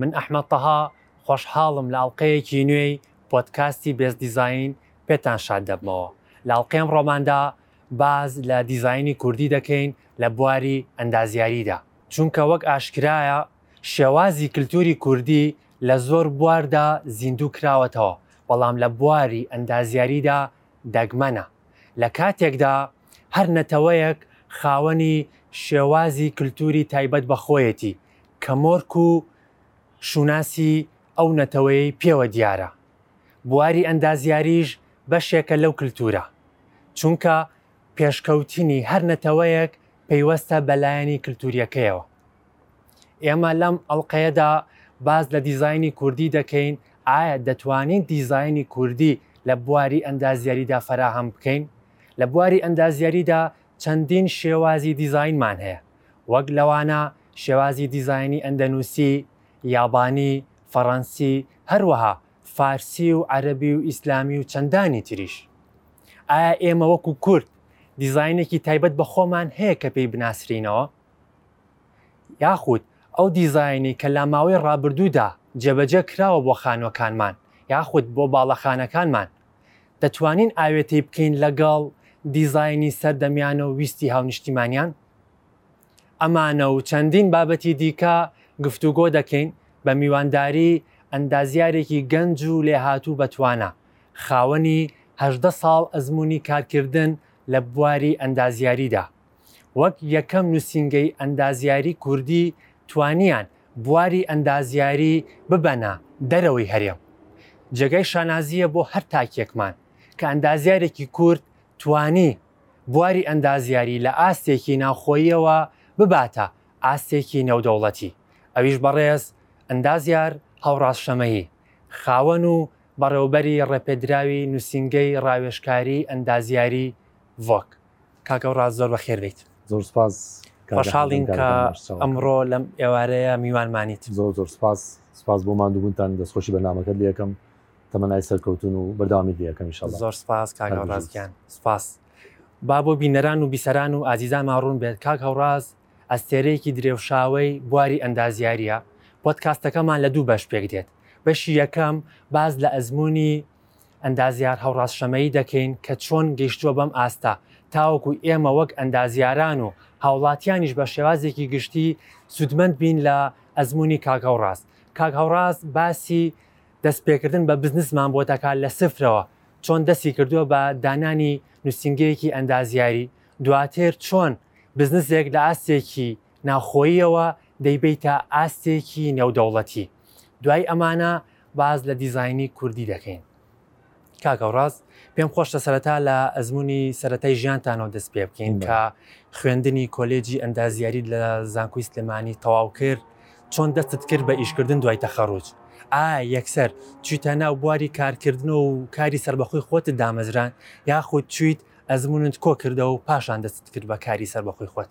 من ئەحمەد تەها، خۆشحاڵم لە ئەڵقەیەکی نوێی پۆدکاستی بێست دیزاین پێتان شاد دەبمەوە. لە ئەڵقەی ئەمڕۆماندا باس لە دیزاینی کوردی دەکەین لە بواری ئەندازیاریدا. چونکە وەک ئاشکرایە شێوازی کلتوری کوردی لە زۆر بواردا زیندوو کراوەتەوە، بەڵام لە بواری ئەندازیاریدا دەگمەنە. لە کاتێکدا هەر نەتەوەیەک خاوەنی شێوازی کلتوری تایبەت بە خۆیەتی کە مۆرک و شوناسی ئەو نەتەوەیەی پێوە دیارە. بواری ئەندازیاریش بەشێکە لەو کلتورە، چونکە پێشکەوتنی هەر نەتەوەیەک پەیوەستە بە لایەنی کلتوریەکەیەوە. ئێمە لەم ئەڵلقەیەدا باز لە دیزایانی کوردی دەکەین ئایا دەتوانین دیزایانی کوردی لە بواری ئەندازیاریدا فەراهەم بکەین لە بواری ئەندازیاریدا چەندین شێوازی دیزاینمان هەیە وەک لەوانە شێوازی دیزایانی ئەندەنووسی یابانی فەڕەنسی هەروەها فارسی و عەربی و ئیسلامی و چەندانی تریش ئایا ئێمە وەکو کورد دیزاینێکی تایبەت بە خۆمان هەیە کە پێی بناسرینەوە یاخود ئەو دیزاینەی کە لەماوەی ڕابردوودا جێبەجێ کراوە بۆ خانووەکانمان یاخود بۆ باڵەخانەکانمان، دەتوانین ئاوێتەی بکەین لەگەڵ دیزاینی سەردەمیانە و ویستی هاونیشتیمانیان؟ ئەمانە و چەندین بابەتی دیکە گفتوگۆ دەکەین بە میوانداریی ئەندازیارێکی گەنج و لێهاتوو بەتوانا، خاوەنی هەژدە ساڵ ئەزموونی کارکردن لە بواری ئەندازیاریدا. وەک یەکەم نوسینگەی ئەندازیاری کوردی توانیان بواری ئەندازیاری ببەنە دەرەوەی هەرێم. جێگای شانازییە بۆ هەر تاکێکمان کە ئەندازیارێکی کورد توانی بواری ئەندازیاری لە ئاستێکی ناوخۆییەوە بباتە ئاستێکی نێودەوڵەتی ئەویش بەڕێز ئەندازیار هەوراز شەمەیی خاوەن و بەڕێوەبەری ڕێپێدراوی نوسینگەی ڕاوێژکاری ئەندازیاری ڤۆک کاکە وڕاز زۆر بەخێر بێیت. زۆر سوپاس کاکە حەمە خۆشحاڵین کە دەنگدانەکەم باشترە واکەم. ئەمڕۆ لەم ئێوارەیە میوانمانیت. زۆر زۆر سوپاس سوپاس بۆ ماندووبونتان دەستخۆشی بەرنامەکەت لێکەم تەمەنای سەرکەوتون و بەردەوامیت لێکەم ان شاءاللە زۆر سوپاس کاک هەربژیت. هەوراز گیان سوپاس با بۆ بینەران و بیسەران و ئازیزانمان ڕوون بێت کاک هەوراز ئەستێرەیەکی درێوشاوەی بواری ئەندازیارییە پۆدکاستەکەمان لە دوو بەش پێک دێت بەشی یەکەم باس لە ئەزموونی ئەندازیار هەوراز شەمەیی دەکەین کە چۆن گەیشتووە بەم ئاستە تاوەکو ئێمە وەک ئەندازیاران و هاوڵاتیانیش بە شێوازێکی گشتی سوودمەند بین لە ئەزموونی کاک هەوراز. کاک هەوراز باسی دەست پێکردن بە بزنسمان بۆ دەکات لە سفرەوە، چۆن دەستی کردووە بە دانانی نووسینگەیەکی ئەندازیاری، دواتر چۆن بزنسێک لە ئاستێکی ناوخۆییەوە دەیبەیتە ئاستێکی نێودەوڵەتی دوای ئەمانە باس لە دیزاینی کوردی دەکەین کاکە و ڕاست پێم خۆشتە سەرەتا لە ئەزمموی سەتای ژیانتانەوە دەست پێ بکەین کە خوێندنی کۆلێجی ئەندازیاری لە زانکوی سلێمانی تەواو کرد چۆن دەستت کرد بە ئیشکردن دوای تەخەڕوج ئا یەکسەر چیتە ناو بواری کارکردن و کاری سربەخۆی خۆت دامەزران یاخود چیت ئەزمونت کۆ کردەوە و پاشان دەستت کرد بە کاری سربەخۆی خۆت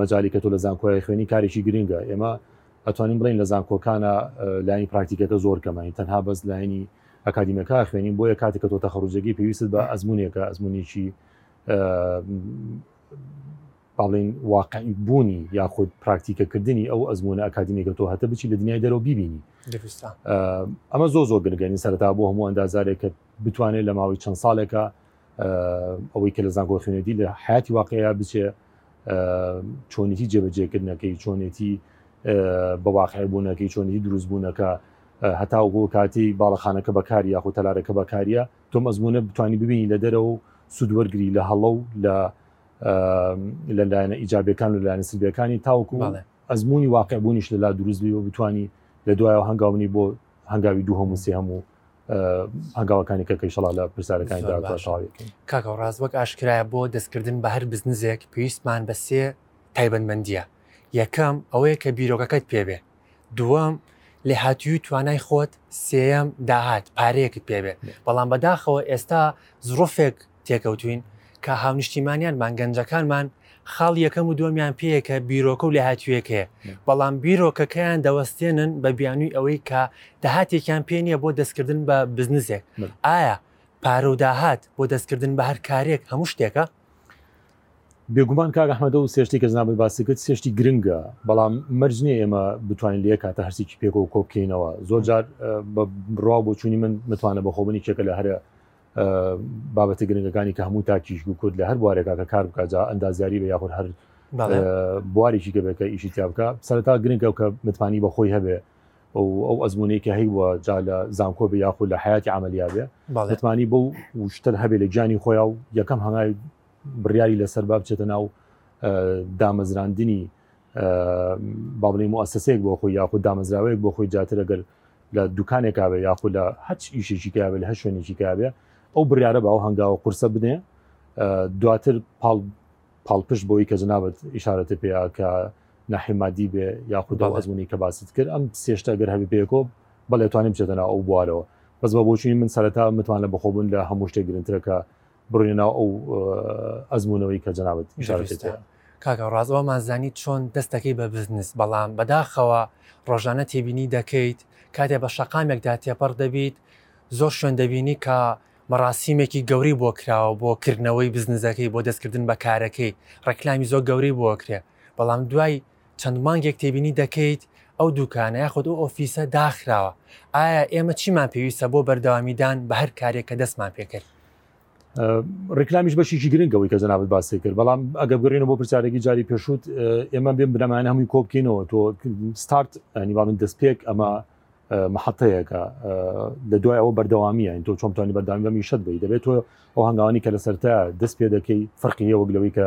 مەجالی کە تۆ لە زانکۆی خوێنی کارێکی گرنگە ئێمە ئەتوانین بڵین لە زانکۆکانە لایانی پراکتیکەکە زۆر کەمانی تەنها بەس لایانی ئەکادیمەکە خوێنین بۆیە کاتێک کە تۆ تەخەڕوجێکی پێویست بە ئەزمونونێکە ئەزمونێکی باڵین واقعی بوونی یاخود پراکتیکەکردنی ئەو ئەزمونە ئەکادیمیکە تۆ هەتە بچی لە دنیای دەرەوە ببینی ئەمە زۆ زۆ گرگەنی سەرتا بۆ هەموو ئەندازارێکە بتوانێت لە ماوەی چەند ساڵێکە ئەوەی کە لە زانکۆ خوێنێتی لە حیاتی واقعیا بچێ چۆنیتی جێبەجێکردنەکەی چۆنێتی بەواقعی بوونەکەی چۆنیتی دروست بوونەکە هەتا بۆ کاتی باڵەخانەکە بەکار یاخود تەلارەکە بەکاریە تۆم ئەزمونە بتانی ببینی لە دەرەوە سوود وەرگری لە هەڵە و لە لە لایەنە ئیجابەکان و لایەنە سلبەکانی تاوکو ئەزمموی واقع بوونیش لەلا دروست بی و بتانی لە دوایەوە هەنگاونی بۆ هەنگاوی دوو هەموو سێ هەموو هەنگاوەکانی کەکە شڵا لە پرسیارەکانی داواکەین کاکە ڕاست وەک ئاشکرایە بۆ دەستکردن بە هەر بزنزێک پێویستمان بە سێ تایبەتمەندیە یەکەم ئەوەیە کە بیرۆکەکەت پێبێ دووەم لە هاتووی توانای خۆت سێەم داهات پارەیەکت پێبێ بەڵام بەداخەوە ئێستا زڕفێک تێکەوتووین کە هاونیشتیمانیانمان، گەنجەکانمان خاڵی یەکەم و دووەمیان پێیە کە بیرۆکە و لێهاتووییەک هەیە، بەڵام بیرۆکەکەیان دەوەستێنن بە بیانووی ئەوەی کە داهاتێکیان پێ نییە بۆ دەستکردن بە بزنسێک. ئایا پارە و داهات بۆ دەستکردن بە هەر کارێک هەموو شتێکە؟ بێگومان کاک ئەحمەد ئەو سێ شتەی کە جەنابت باسی کرد سێ شتی گرنگە، بەڵام مەرج نییە ئێمە بتوانین لە یەک کاتە هەر سێکی پێکەوە کۆ بکەینەوە. زۆر جار بە بڕوا و بۆچوونی من متمانەبەخۆبوون یەکێکە لە هەرە بابەتە گرنگەکانی کە هەموو تاکیش بوو کورد لە هەر بوارێکا کە کار بکات جا ئەندازیاری بە یاخود هەر بواریی گەبێت کە ئیشی تا بکە سەرتا گرنگە کە متمانی بە خۆی هەبێ ئەو ئەو ئەزمونەی کە هەیوە جا لە زانکۆ بە یاخود لە حیاتی عملیا بێ متمانی بەو وشتر هەبێ لە گیانی خۆیا و یەکەم هەنگای بڕیاری لەسەر با بچێتە ناو دامەزراندنی بابلی موسسەیەک بۆ خۆی یاخود دامەزراوەیەک بۆ خۆی جاتر ئەگەر لە دوکانێکا بێ یاخود لە هەچ ئیشێکی کابێ لە هەر شوێنێکی کابێ ئەو بڕارە باو هەنگاوە قورسە بنێ دواتر پاڵ پاڵپشت بۆی کە جنابەت ئشارەتە پێ کە نەحیمادی بێ یاخود داڵ ئەزمونی کە باست کرد ئەم سێشتا گەر هەبی پێکۆ بەڵێ توانیم بچێتەنا ئەو بوارەوە بەس بە بۆچووی من سەرەتا متوانە بەخۆبوون لە هەموو شتێک گرنگترەکە بڕۆینە ناو ئەو ئەزمونەوەی کە جەنابەت کاکە ڕاستەوەمان زانی چۆن دەستەکەی بە بزنس بەڵام بەداخەوە ڕۆژانە تێبینی دەکەیت کاتێ بە شەقامێکدا تێپەڕ دەبیت زۆر شوێن دەبینی کە مەڕاستیمێکی گەوری بۆ کراوە بۆ کردنەوەی بزنزەکەی بۆ دەستکردن بە کارەکەی ڕێکلامی زۆر گەوری بۆکرێ بەڵام دوای چەند مانگێک تێبینی دەکەیت ئەو دوکانە یاخود ئەو ئۆفیسە داخراوە، ئایا ئێمە چیمان پێویستە بۆ بەردەوامیدان بە هەر کارێک کە دەستمان پێکرد؟ ڕیکلامیش بەشیکی گرنگ ئەوەی کە جەنابت باسی کرد، بەڵام ئەگەر بگەرێنەوە بۆ پرسیارێکی جاری پێشووت ئێمە بێ بنەمایانە هەمووی کۆ بکەینەوە تۆ ستارت ئەنی باڵین دەست پێک ئەمە محەتەیەەکە لە دوای ئەوە بەردەوامیە تۆ چۆن توانی بەردامی بەمیشت بی دەبێت تۆ ئەو هەنگاوانی کە لەسەرتا دەست پێ دەکەی فەرقیە وەگلەوەی کە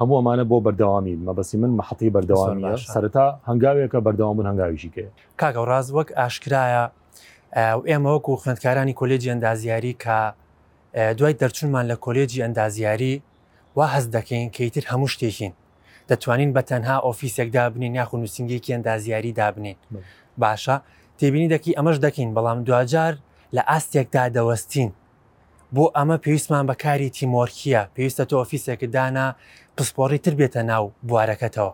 هەموو ئەمانە بۆ بەردەوامین، مەبەستی من مەحەتەی بەردەوامییە، سەرەتا هەنگاوێکە بەردەوامبوون هەنگاوێکی ترە. کاک ئەوراز وەک ئاشکرایە و ئێمە وەکو خوێندکارانی کۆلێجی ئەندازیاری کە دوای دەرچونمان لە کۆلێجی ئەندازیاری وا هەست دەکەین کە ئیتر هەموو شتێکین دەتوانین بە تەنها ئۆفیسێک دابنێین یاخو نوسینگەیەکی ئەندازیاری دابنێین باشە تێبینی دەکەی ئەمەش دەکەین بەڵام دواجار لە ئاستێکدا دەوەستین بۆ ئەمە پێویستمان بە کاری تیمۆرکیە پێویستە تۆ ئۆفیسێکت دانا پسپۆڕی تر بێتە ناو بوارەکەتەوە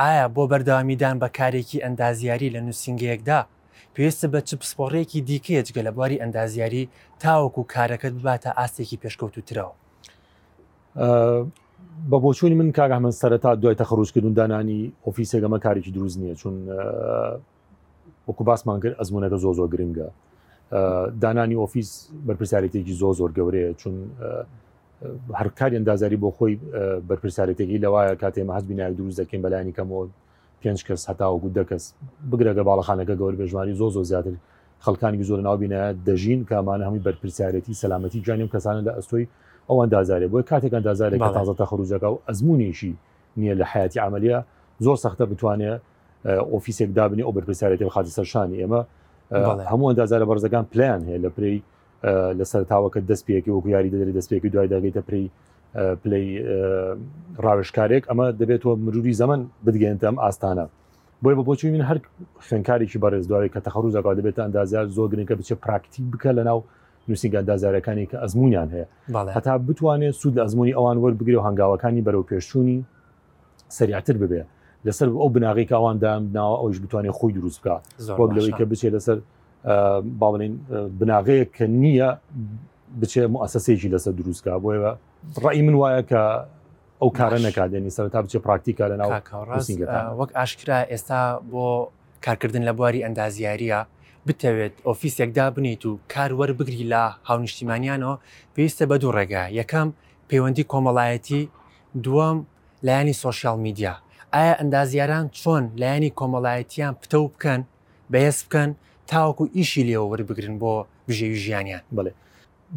ئایا بۆ بەردەوامیدان بە کارێکی ئەندازیاری لە نووسینگەیەکدا پێویستە بە چ پسپۆڕیەکی دیکەیە جگە لە بواری ئەندازیاری تاوەکو کارەکەت بباتە ئاستێکی پێشکەوتوترەوە بە بۆچوونی من کاگە من سەرەتا دوای تەخڕوجکردن دانانی ئۆفیسێک ئەمە کارێکی دروست نییە چون وەکو باسمان کرد ئەزمونونەکە زۆ زۆر گرنگە دانانی ئۆفیس بەرپرسیارێتێکی زۆ زۆر گەورەیە چون هەرکاری ئەندازاری بۆ خۆی بەرپرسیارێتێکی لەوایە کاتێ مەهز بینایە دروست دەکەین بەلایانی کەمەوە پێنج کەس هەتاوەکو دەکەس بگرەگە باڵەخانەکە گەور بێژماری زۆ زۆ زیاتر خەڵکانی زۆر ناو بینایە دەژین کامانە هەمووی بەرپرسیارەتی سەلامەتی جوانیم کەسانە لە ئەستۆی ئەو ئەندازارێ بۆی کاتێک ئەندازارێک تازە تەخروجەکە و ئەزمونیشی نییە لە حیاتی عملیە زۆر سەختە بتوانێت ئۆفیسێک دابنی ئەو بەرپسیارێتی بخاتە سەرشانی ئێمە هەموو ئەندازارە بەرزەکان پلیان هەیە لە پرەی لە سەرتاوەکە دەست پێکی وەکو یاری دەدەری دەست پێکی دوای داگەیتە پری پلی ڕاوشکارێک ئەمە دەبێتەوە مروری زەمن بدگەێنتە ئەم ئاستانە بۆی بە بۆچوی من هەر خوێنکارێکی بەڕێز دوای کە تەخەڕوزەکە دەبێت ئەندازار زۆر گرنگکە بچێ پراکتیک بکە لە ناو نووسنگە ئەندازارەکانی کە ئەزممویان هەیە هەتا بتوانێت سوود لە ئەزمموی ئەوان وەربگرێ و هەنگاوەکانی بەرەو پێشچوونی سریعتر ببێ لەسەر ئەو بناغی کاوان دامناوە ئەوش بتوانێت خۆی دروست بکە وەک لەوەی کە بچێت لەسەر باڵین بناغەیە کە نییە بچێ مؤسسەیەکی لەسەر دروستکە بۆ ڕای من وایە کە ئەو کارە نکات دێنی سەر تا بچێ پراکتیکە لە ناو وەک ئاشکرا ئێستا بۆ کارکردن لە بواری ئەندازیاریە بتەوێت ئۆفیسێکدا بنیت و کار وەربگری لە هاونیشتیمانیانەوە پێویستە بە دوو ڕێگا یەکەم پەیوەندی کۆمەڵایەتی دووەم، لایەنی سۆشیال میدیا، ئایا ئەندازیاران چۆن لایەنی کۆمەڵایەتییان پتەو بکەن، بەهێز بکەن تاوەکو ئیشی لێوە وەربگرن بۆ بژێوی ژیانیان؟ بەڵێ،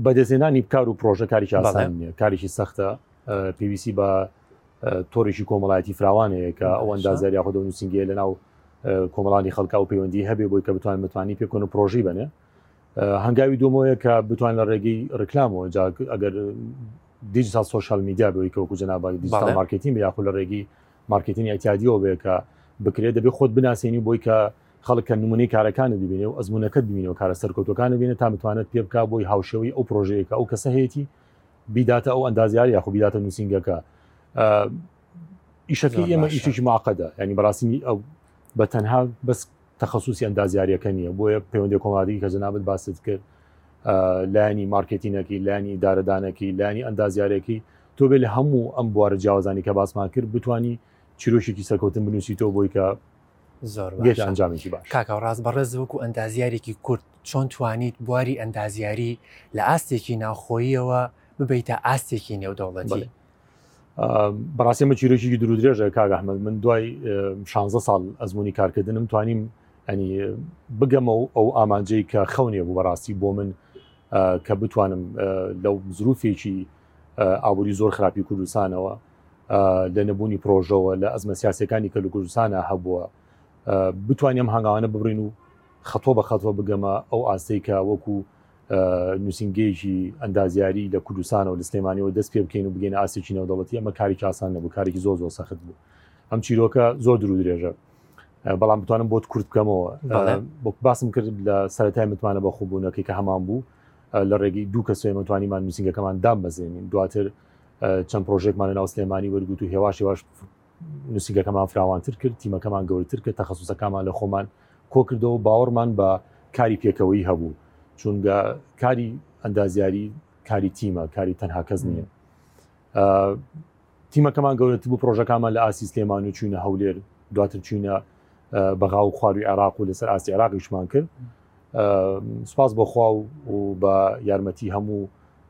بەدەستهێنانی کار و پڕۆژە کارێکی ئاسان نییە، کارێکی سەختە، پێویستی بە تۆڕێکی کۆمەڵایەتی فراوان هەیە کە ئەو ئەندازیار یاخود ئەو نووسینگەیە لەناو کۆمەڵانی خەڵکا و پەیوەندی هەبێ بۆی کە بتوانن متمانەی پێ بکەن و پڕۆژەی بەنێ هەنگاوی دومەوەیە کە بتوان لە ڕێگەی ڕکلامەوە جا ئەگەر دیجیتال سوۆشال میدیا بەوەی کەوەکو جەنابی دیجیتال مارکتین یاخو لە ڕێگەی مارکتین ئەتیادیەوە بێ کە بکرێت دەبێت خۆت بناسیێنی بۆی کە خەڵکە نمونەی کارەکانی ببینێ و ئەزمونونەکەت بینەوە کارە سەرکەوتەکانی بینێت تا بتوانێت پێ بک بۆی هاوشێوەی ئەو پرۆژەیەکە ئەو کەسە هەیەی بیداتە ئەو ئەندازیاری یاخو بیداتە نووسنگەکە ئیشەکەی ئێمە ئیشێکی ماقەدە ینی بەڕاستی ئەو بە تەنها بەس تەخەسوسی ئەندازیاریەکە نییە بۆیە پەیوەندی کۆمەڵاتیکی کە جەنابەت باست کرد لانی مارکتینەکی لانی دارەدانەکی لانی ئەندازیارەکی تۆ بێ لە هەموو ئەم بوارە جیاوازانی کە باسمان کرد بتانی چیرۆشێکی سەرکەوتن بنووسی تۆ بۆی کە زۆر گەێت ئەنجامێکی باش کاکە ڕاست بەڕێز وەکو ئەندازیارێکی کورد چۆن توانیت بواری ئەندازیاری لە ئاستێکی ناوخۆییەوە ببیتە ئاستێکی نێودەوڵەتی بەڕاستی مە چیرۆکی درو درێژە کاگەحمد من دوای 16 ساڵ ئەزمموی کارکردنم توانیم ئەنی بگەمە و ئەو ئامانجەی کە خەونێ بوو بەڕاستی بۆ من کە بتوانم لەو زروفێکی ئابووری زۆر خراپی کوردستانەوە لە نەبوونی پرۆژەوە لە ئەزمە سیاسەکانی کە لە کوردستانە هەبووە بتوانیم هەنگاوانە ببرین و خەتۆ بە خەتۆ بگەمە ئەو ئاستەی کە وەکو نووسنگەیەکی ئەندازیاری لە کوردستانەوە لە سلێمانیەوە دەست پێ بکەین و بگەین ئاسێکی نێودەڵەتی ئەمە کارێکی ئاسان نەبوو کارێکی زۆر زۆر سەخت بوو ئەم چیرۆکە زۆر درو درێژە بەڵام بتوانم بۆت کورت بکەمەوە بۆ باسم کرد لە سەرای متمانە بە خوبوونەکەی کە هەمان بوو لە ڕێگەی دوو کە سوێمەتوانیمان نووسنگەکەمان دام بەزێنین دواتر چەند پرۆژێکمان لە ناو سلێمانی وەرگوت و هێواش هێواش نوسینگەکەمان فراوانتر کرد، تیمەکەمان گەورەتر کرد، تەخەسوسەکانمان لە خۆمان کۆکردەوە و باوەڕمان بە کاری پێکەوەیی هەبوو، چونگە کاری ئەندازیاری کاری تیمە کاری تەنها کەس نییە. تیمەکەمان گەورەتر بوو، پرۆژەکانمان لە ئاستی سلێمانی و چوینە هەولێر، دواتر چوینە بەغا و خواروی عێراق و لەسەر ئاستی عێراقیشمان کرد. سوپاس بۆ خوا و بە یارمەتی هەموو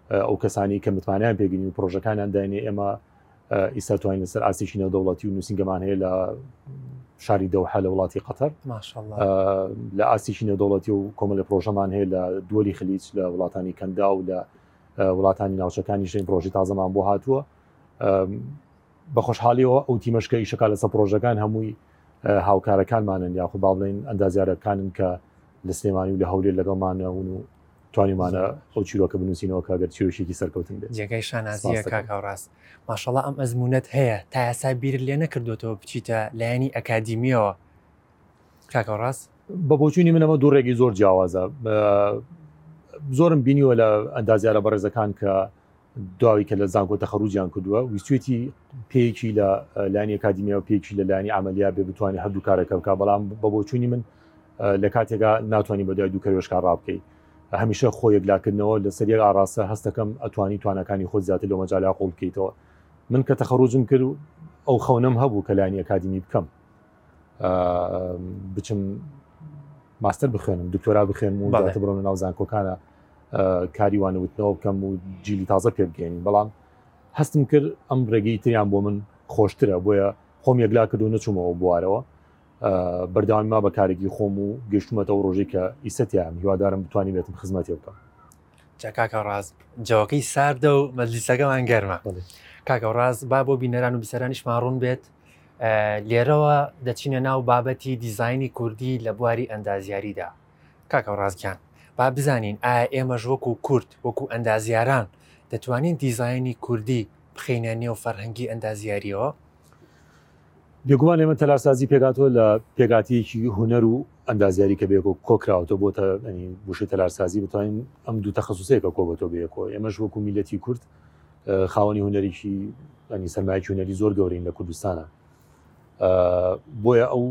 ئەو کەسانەی کە متمانەیان پێ گرین و پرۆژەکانیان داینێ ئێمە ئیستا توانین لەسەر ئاستێکی نێودەوڵەتی و نووسنگەمان هەیە لە شاری دەوحە لە وڵاتی قەتەر لە ئاستێکی نێودەوڵەتی و کۆمە لە پرۆژەمان هەیە لە دووەری خلیچ لە وڵاتانی کەندا و لە وڵاتانی ناوچەکانی شەین پرۆژی تازەمان بۆ هاتووە بە خۆشحالیەوە ئەو تیمەشکە ئیشەکە لەسەر پرۆژەکان هەمووی هاوکارەکانمانن یاخو با بڵێن ئەندازیارەکانن کە لە سلێمانی و لە هەولێر لەگەڵمانەون و توانیمانە ئەو چیرۆکە بنووسینەوە کە گەر چیرۆشێکی سەرکەوتن بێت جێگای شانازیە کاکاو ڕاست ماشەڵا ئەم ئەزمونونەت هەیە تا یاسا بیر لێ نەکردوێتەوە بچیتە لایەنی ئەکادیمیەوە کاکە ڕاست بە بۆچوونی منەمە دوو ڕێگەی زۆر جیاوازە زۆرم بینیوە لە ئەندازیارە بەڕێزەکان کە دواوەی کە لە زانکۆ تەخەڕوجیان کردووە ویستێتی پێکی لە لانی ئەکادیمیا و پێکی لە لانی ئەعملیا بێ بتوانانی هەردوو کارەکە بکە بەڵام بە بۆچوونی من لە کاتێکا ناتوانانی بەدای دوو کەێشکار ڕابکەیت هەمیشە خۆ یەکلاکردنەوە لە سەریەک ئاراستە هەستەکەم ئەتوانی توانەکانی خۆ زیاتر لە مەجاالا قوڵکەیتەوە من کە تەخەڕوجم کرد ئەو خەونم هەبوو کە لانی ئەکادیمی بکەم بچم ماستەر بخوێنم دکتۆرا بخێن و دەتە بڕۆ ناو زانکۆکانە کاری وانەوتنەوە بکەم و جیلی تازە پێ بگەین بەڵام هەستم کرد ئەم ڕێگەی تریان بۆ من خۆشترە بۆیە خۆم یەکلا کردو نەچوومەوە بوارەوە بەرداوام ما بەکارێکی خۆم و گەشتمەتە و ڕۆژێک کە ئیسەتیان هیوادارم بتوانانی بێتم خزمەتی بکەم کاکە ڕاست جەوەکەی ساردە و مەلیسەکەمان گەرمە کاکە ڕاست با بۆ بینەران و بیسەرانیشمان ڕوون بێت لێرەوە دەچینە ناو بابەتی دیزایانی کوردی لە بواری ئەندازیاریدا کاکە ڕاستگیان با بزانین ئایا ئێمەش وەکو کورد وەکو ئەندازیاران دەتوانین دیزایانی کوردی بخینە نێو فەرهەنگی ئەندازیاریەوە بێگومان ئێمە تەلارسازی پێکاتەوە لە پێکاتیەکی هوەر و ئەندازیاری کە بێکۆ کۆکراوەوە بۆ وشەی تەلارسازی بتوانین ئەم دوو تەخصوسەیەکە کۆبەتەوە بەیەکۆ ئێمەش وەکو میلەتی کورد خاوەنی هوەرێکی ئەنی سەرمایکی هوەری زۆر گەورین لە کوردستانە بۆیە ئەو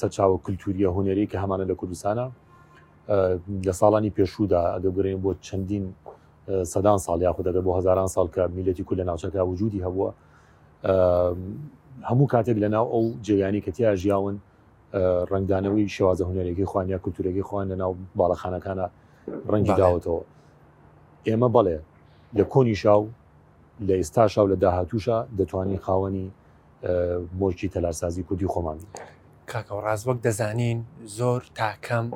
سەرچاوە کللتوریە هوەری کە هەمانە لە کوردستانە لە ساڵانی پێشوودا ئەگە گرین بۆ چەندین سەدان ساڵ یاخود دەگە بۆ هزاران ساڵ کە میلەتی کول لە ناوچەکە وجودی هەبووە هەموو کاتێک لە ناو ئەو جێگانی کە تیا ژیاون ڕەنگدانەوەی شێوازە هونەرێکی خۆیان یا کولتورێکی خۆیان لە ناو باڵەخانەکانە ڕەنگی داوەتەوە ئێمە بەڵێ لە کۆنی شاو لە ئێستاشا و لە داهاتوشە دەتوانین خاوەنی مۆرکی تەلارسازی کوردی خۆمان کاکە و ڕاز وەک دەزانین زۆر تاکەم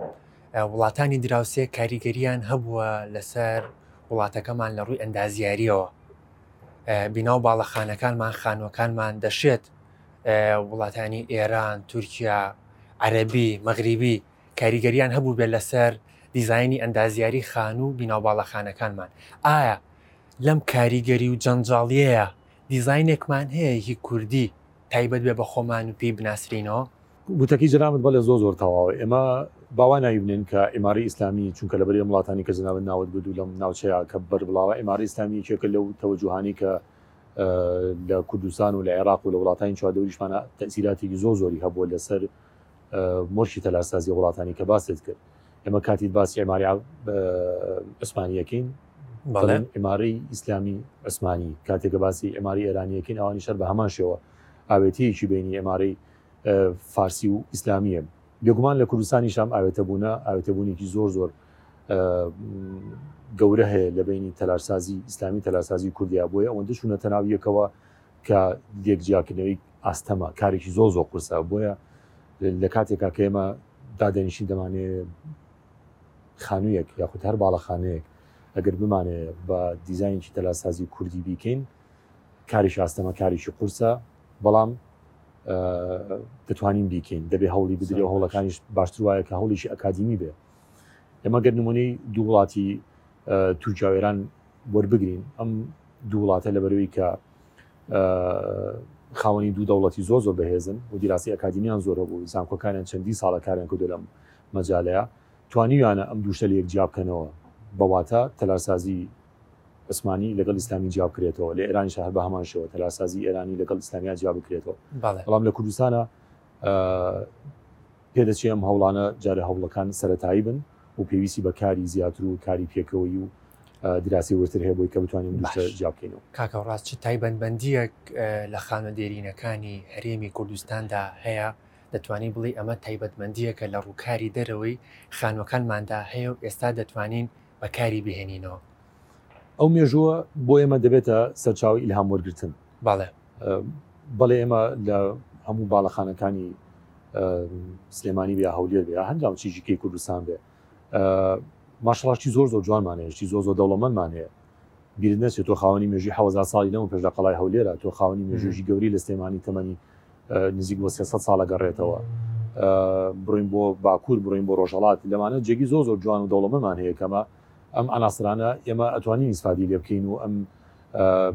وڵاتانی دراوسێ کاریگەریان هەبووە لەسەر وڵاتەکەمان لە ڕووی ئەندازیاریەوە بیناو باڵەخانەکانمان خانوەکانمان دەشێت وڵاتانی ئێران، تورکیا، عەرەبی، مەغریبی کاریگەریان هەبوو بێت لەسەر دیزاینی ئەندازیاری خانوو و بیناو باڵەخانەکانمان ئایا لەم کاریگەری و جەنجاڵیەیە دیزاینێکمان هەیە هی کوردی تایبەت بێ بە خۆمان و پێی بناسرێینەوە؟ گوتەکەی جەنابت بەڵێ زۆر زۆر تەواوە، ئێمە با وا ناوی بنێین کە ئیمارەی ئیسلامی چونکە لەبەری ئەم وڵاتانەی کە جەنابت ناوت برد و لەم ناوچەیە کە بەربڵاوە ئیمارەی ئیسلامی یەکێکە لەو تەوەجوهانەی کە لە کوردستان و لە عێراق و لە وڵاتانی چواردەوریشمان تەسیلاتێکی زۆ زۆری هەبووە لەسەر مۆرکی تەلارسازی وڵاتانی کە باست کرد ئەمە کاتیت باسی ئەماری عسمانیەکەین ئماری ئیسلامی عسمانی کاتێکە باسی ئەماری ئێرانیەکەین ئەوانی شەر بە هەمان شێوە ئاوێتەیەکی بینی ئەماری فارسی و ئیسلامیە بێگومان لە کوردستانیش ئەم ئاوێتەبوونە ئاوێتەبوونێکی زۆر زۆر گەورە هەیە لە بینی تەلارسازی ئیسلامی تەلارسازی کوردیا بۆیە ئەوەندە چوونە تەناویەکەوە کە دێک جیاکردنەوەی ئاستەما کارێکی زۆر زۆر قرسە بۆیە لە کاتێکا کە ئێمە دادەنیشین دەمانێ خانوویەک یاخود هەر باڵەخانەیەک ئەگەر بمانێ بە دیزایینی تەلاسازی کوردی بیکەین کاری شاستەمە کاریی قورسە بەڵام دەتوانین بیکەین دەبێ هەوڵی بدرێ هەوڵەکانیش باشتر وایە کە هەوڵیشی ئەکادیمی بێ ئێمە گەر نمونەی دوو وڵاتی تورکیا و ئێران وەربگرین ئەم دوو وڵاتە لە بەروی کە خاوەنی دوو دەوڵەتی زۆر زۆر بەهێزن و دیراسی ئەکادیمیان زۆر هەبوو زانکۆکانیان چەندی ساڵە کارێن کردو لەم مەجالەیە توانیویانە ئەم دووشە لە یەک جیابکەنەوە بەواتە تەلارسازی عوسمانی لەگەڵ ئیسلامی جیا بکرێتەوە، لە ئێرانیشا هەر بە هەمان شێوە تەلارسازی ئێرانی لەگەڵ ئیسلامیا جیا بکرێتەوە، بەڵام لە کوردستانا پێ دەچێ ئەم هەوڵانە جارێ هەوڵەکان سەرەتایی بن و پێویستی بە کاری زیاتر و کاری پێکەوەی و دراسی وەرتر هەیە بۆی کە بتوانین دوشتە جیا بکەینەوە. کاکە ڕاست چ تایبەتمەندییەک لە خانوە دێرینەکانی هەرێمی کوردستاندا هەیە، دەتوانی بڵێی ئەمە تایبەتمەندییەکە لە ڕووکاری دەرەوەی خانوەکانماندا هەیە و ئێستا دەتوانین بەکاری بهێنینەوە. ئەو مێژووە بۆ ئێمە دەبێتە سەرچاوی ئیلهام وەرگرتن. بەڵێ. بەڵێ ئێمە لە هەموو باڵەخانەکانی سلێمانی بێ هەولێر بێ هەندا و چیژی کەی کوردستان بێ ماشڵاشتی زۆر زۆر جوانمانەیەشتی زۆ زۆ دەوڵەمەندمانەیە بیرت نەچێت تۆ خاوەنی مێژووی حەوەزار ساڵی لەمەو پێش لە قەڵای هەولێرە، تۆ خاوەنی مێژوویەکی گەورەی لە سلێمانی تەمەنی نزیک بۆ سێ سەد ساڵ ئەگەڕێتەوە، بڕۆین بۆ باکوور بڕۆین بۆ ڕۆژهەڵات لەمانە جێگی زۆر زۆر جوان و دەوڵەمەندمان هەیە کە ئەمە ئەم عناصرانە ئێمە ئەتوانین ئیسفادەی لێ بکەین و ئەم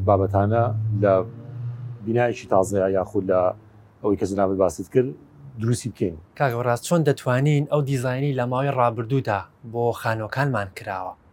بابەتانە لە بینایەکی تازەیە یاخود لە ئەوەی کە جەنابت باست کرد دروستی بکەین. کاک هۆراز چۆن دەتوانین ئەو دیزاینەی لە ماوەی ڕابردوودا بۆ خانووەکانمان کراوە،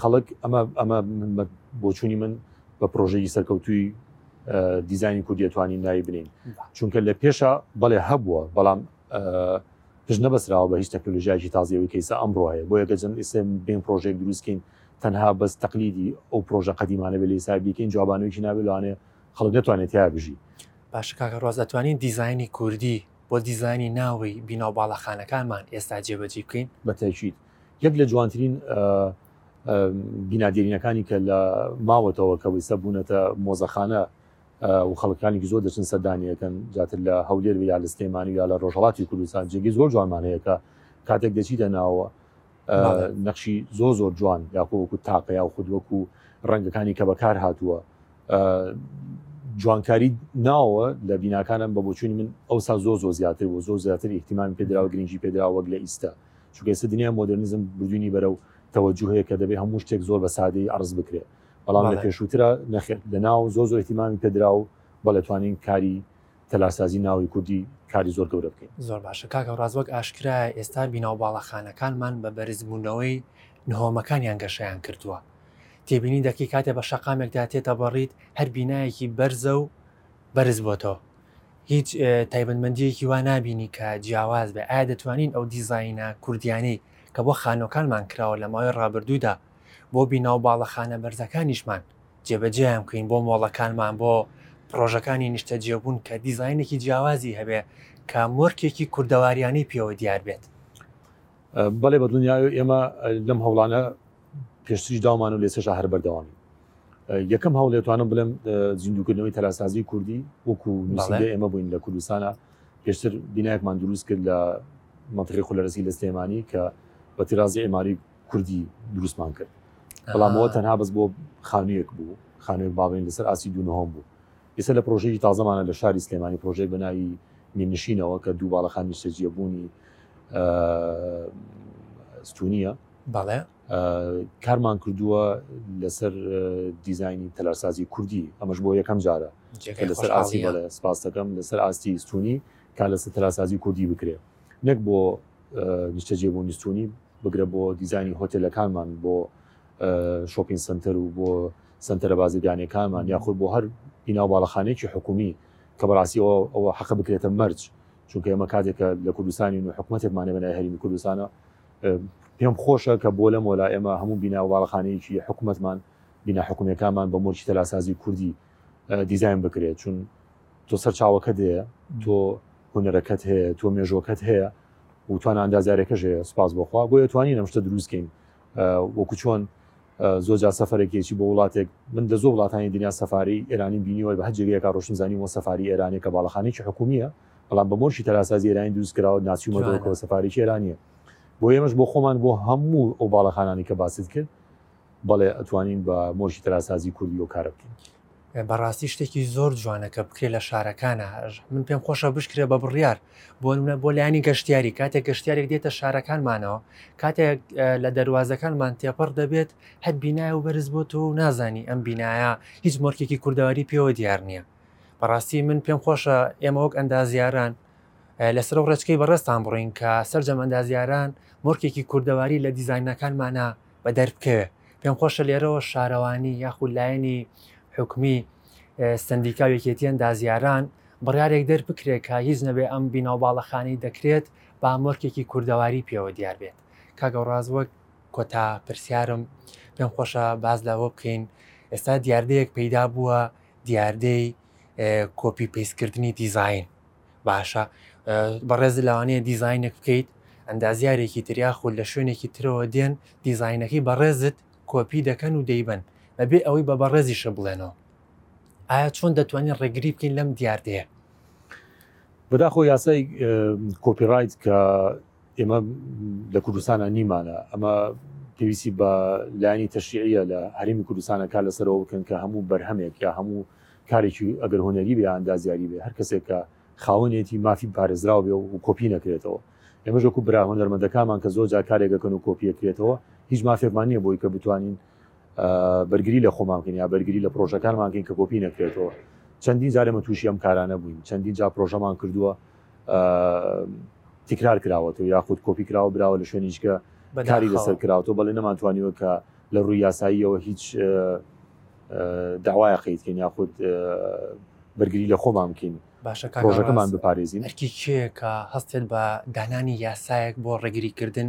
خەڵک ئەمە ئەمە بۆچوونی من بە پرۆژەی سەرکەوتوی دیزانی کوردی توانین ناوی بنین چونکە لە پێشە بەڵێ هەبووە بەڵام پش نەبەسراوە بە هیچ تەکنۆلژیاکی تازیەوەی کەیسە ئەمڕۆ هەیە بۆ یەکە جەن ئیسم بین پرۆژێک دروستکەین تەنها بەس تەقلیدی ئەو پرۆژە قەدیمانە بێ لەیسا بیکەین جوابانێکی نابلوانێ خەڵک نتوانێت تیا بژی باشکاکە ڕاز ئەتوانین دیزایانی کوردی بۆ دیزانی ناوی بیناو باڵەخانەکانمان ئێستا جێبەجی بکەین بەتەکییت یەک لە جوانترین بینا دێرینەکانی کە لە ماوەتەوە کە ویسە بوونەتە مۆزەخانە و خەڵکانێکی زۆر دەچن سەردانیەکەن جاتر لە هەولێر یا لە سلێمانی یا لە ڕۆژهڵاتی کوردستان جێگەی زۆر جوانمان هەیە کە کاتێک دەچیتە ناوە نەخشی زۆر زۆر جوان یاخۆ وەکو تاقە یا خود وەکو ڕەنگەکانی کە بەکار هاتووە جوانکاری ناوە لە بیناکانم بە بۆچوونی من ئەوسا زۆ زۆ زیاتر بۆ زۆ زیاتر احتیمان پێدراوە گرنگی پێدراوەک لە ئیستا چونکە ئێستا دنیای مۆدێرنیزم بردووینی بەرە و تەوەجوه هەیە کە دەبێت هەموو شتێک زۆر بە سادەی عرض بکرێت بەڵام لە بەڵێ. پێشووترا نەخێت لە ناو زۆر زۆر احتیمامی پێدرا و بە لەتوانین کاری تەلارسازی ناوی کوردی کاری زۆر گەورە بکەین زۆر باشە کاکە ڕاز وەک ئاشکرایە ئێستا بینا و باڵەخانەکانمان بە بەرزبوونەوەی نهۆمەکانیان گەشەیان کردووە تێبینی دەکەی کاتێ بە شەقامێکدا تێتەبەڕیت هەر بینایەکی بەرزە و بەرز بۆتەوە هیچ تایبەتمەندییەکی وا نابینی کە جیاواز بێت؟ ئایا دەتوانین ئەو دیزاینە کوردییانەی کە بۆ خانووەکانمان کراوە لە ماوەی ڕابردوودا بۆ بینا و باڵەخانە بەرزەکانیشمان جێبەجێیان بکەین، بۆ مۆڵەکانمان، بۆ پڕۆژەکانی نیشتەجێبوون کە دیزاینێکی جیاوازی هەبێت کە مۆرکێکی کوردەوارییانەی پێوە دیار بێت؟ بەڵێ، بەدڵنیایەوە ئێمە لەم هەوڵانە پێشتریش داومانە و لێسەشا هەر بەردەوامین یەکەم هەوڵ دەتوانم بڵێم زیندوکردنەوەی تەلاسازی کوردی وەکو نووسەکە ئێمە بووین لە کوردستانە پێشتر بینایەکمان دروست کرد لە منطقی خولەرەسی لە سلێمانی کە بە تیرازی ئێماری کوردی دروستمان کرد بەڵامەوە تەنها بەس بۆ خانوویەک بوو خانوێک باڵین لەسەر ئاسی دوونەهۆم بوو ئێستا لە پرۆژەی تازەمانە لە شاری سلێمانی پرۆژێک بە ناوی مینشینەوە کە دوو باڵەخانی سەجیە بوونی ستونیە بەڵێ. کارمان کردووە لەسەر دیزاینی تەلارسازی کوردی ئەمەش بۆ یەکەم جارە لەسەر ئاسی بەڵێ سپاس دەکەم لەسەر ئاستی ئیستونی کار لەسەر تەلارسازی کوردی بکرێ نەک بۆ نیشتەجێ بۆ نیستونی بگرە بۆ دیزانی هۆتێلەکانمان بۆ شۆپین سنتەر و بۆ سنتەرە بازرگانەکانمان یاخود بۆ هەر بیناو باڵەخانێکی حکومی کە بەڕاستیەوە ئەوە حەقە بکرێتە مەرج چونکە ئێمە کاتێکە لە کوردستانی و حکوومەتێکمانە بەنای هەرمی کوردستانە پێم خۆشە کە بۆ لەم وەلا ئێمە هەموو بینا و باڵەخانەیەکی حکوومەتمان بینا حکوومیەکانمان بە مۆرکی تەلاسازی کوردی دیزین بکرێت چون تۆ سەر چاوەکە دێ تۆ هوەرەکەت هەیە تۆ مێژۆکەت هەیە و توان ئەندازارێکەش هەیە سپاس بخوا بۆیە توانین ئەم شتە دروستکەین وەکو چۆن زۆر جا سەفرێکێکی بۆ وڵاتێک من لە زۆر وڵاتانی دنیا سەفاری ئێرانی بینیوە بە هەجێگەیەکە ڕۆشنزانی وە سەفاری ئێرانێکە باڵەخانێکی حکومیە بەڵام بە مۆرکی تەلارسازی ئێرانی دروست کراوە ناچوومە دۆکەوە سەفارێکی ئێرانیە بۆ ئێمەش بۆ خۆمان بۆ هەموو ئەو باڵەخانانی کە باست کرد بەڵێ ئەتوانین بە مۆرکی تەلارسازی کوردی و کارە بکەین بەڕاستی شتێکی زۆر جوانە کە بکرێت لە شارەکانە من پێم خۆشە بشکرێ بە بڕیار بۆ منە بۆ لایانی گەشتیاری کاتێک گەشتارێک دێتە شارەکانمانەوە کاتێک لە دەواازەکانمان تێپەڕ دەبێت هەر بینای و بەرز بۆ تۆ و نازانی ئەم بینایە هیچ مۆرکێکی کوردەواری پێوە دیار نییە بەڕاستی من پێم خۆشە ئێمە وەک ئەندازیاران لەسەر و ڕێچکەی بەڕێستان بڕین کە سەررجەم ئەندازیاران مۆرکێکی کوردەواری لە دیزینەکانمانە بە دەربکەوێ پێم خۆشە لێرەوە شارەوانی یاخود لایەنی حکومی سندیکا یەکێتیان دازیاران بڕارێک دەربکرێت کە هیچ نەبێ ئەم بیناو باڵەخانی دەکرێت با مۆرکێکی کوردەواری پێوە دیار بێت کاگەڕاز وەک کۆتا پرسیارم پێم خۆشە باز لەوە بکەین ئێستا دیاردەیەک پەیدا بووە دیاردەی کۆپی پەیست کردنی دیزاین باشە بەڕێز لەوانەیە دیزاینێک بکەیت ئەندازیارێکی تر یاخود لە شوێنێکی ترەوە دێن دیزاینەکەی بەڕێزت کۆپی دەکەن و دەیبەن بەبێ ئەوەی بە بەڕێزیشە بڵێنەوە ئایا چۆن دەتوانین ڕێگری بکەین لەم دیاردەیە بەداخۆ یاسای کۆپی ڕایت کە ئێمە لە کوردستانا نیمانە ئەمە پێویستی بە لایەنی تەشریعە لە هەرمی کوردستانە کار لەسەرەوە بکەن کە هەموو بەرهەمێک یا هەموو کارێکی ئەگەر هۆنەری بێ ئەندازیاری بێ هەر کەسێک کە خاوەنێتی مافی پارێزراو بێ و کۆپی نەکرێتەوە ئێمەش وەکو برا هۆنەرمەندەکانمان کە زۆر جار کارێکەکەن و کۆپیەکرێتەوە هیچ مافێکمان نییە بۆی کە بتوانین بەرگری لە خۆمان بکەین یا بەرگری لە پرۆژەکانمان بکەین کە کۆپی نەکرێتەوە چەندین جارێمە تووشی ئەم کارانە بووین چەندین جا پرۆژەمان کردووە تیکرار کراوەەوە یاخود کۆپی کراوە براوە لە شوێن هیچکە بەداری لەسەر کراوەەوە بەڵێ نەمانتوانیوە کە لە ڕووی یاساییەوە هیچ داوایە قیتکەین یاخود بەرگری لە خۆمان بکەین باشەکەمان بپارێزین ئەرکی کێکە هەستێت بە دانانی یاسایەک بۆ ڕێگریکردن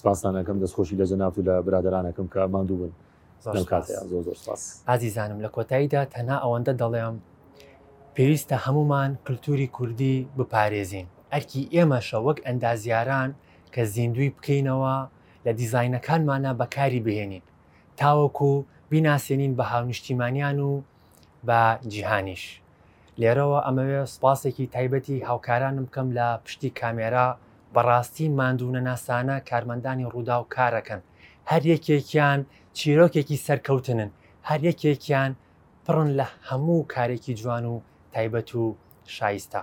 سپاستان ئەکەم دەست خۆشی لە جەنابت و لە برادەران ئەکەم کە ماندوو بن زۆر لەم سپاس. کاتەیا زۆر زۆر سپاس. ئازیزانم لە کۆتاییدا تەنها ئەوەندە دەڵێم پێویستە هەموومان کلتوری کوردی بپارێزین ئەرکی ئێمەشە وەک ئەندازیاران کە زیندووی بکەینەوە لە دیزاینەکانمانا بەکاری بهێنین تاوەکو بیناسێنین بە هاونیشتیمانیان و بە جیهانیش لێرەوە ئەمەوێ سپاسێکی تایبەتی هاوکارانم بکەم لە پشتی کامێرا بەڕاستی ماندوونەناسانە کارمەندانی ڕوودا و کارەکەن هەر یەکێکیان چیرۆکێکی سەرکەوتنن هەر یەکێکیان پڕن لە هەموو کارێکی جوان و تایبەت و شایستە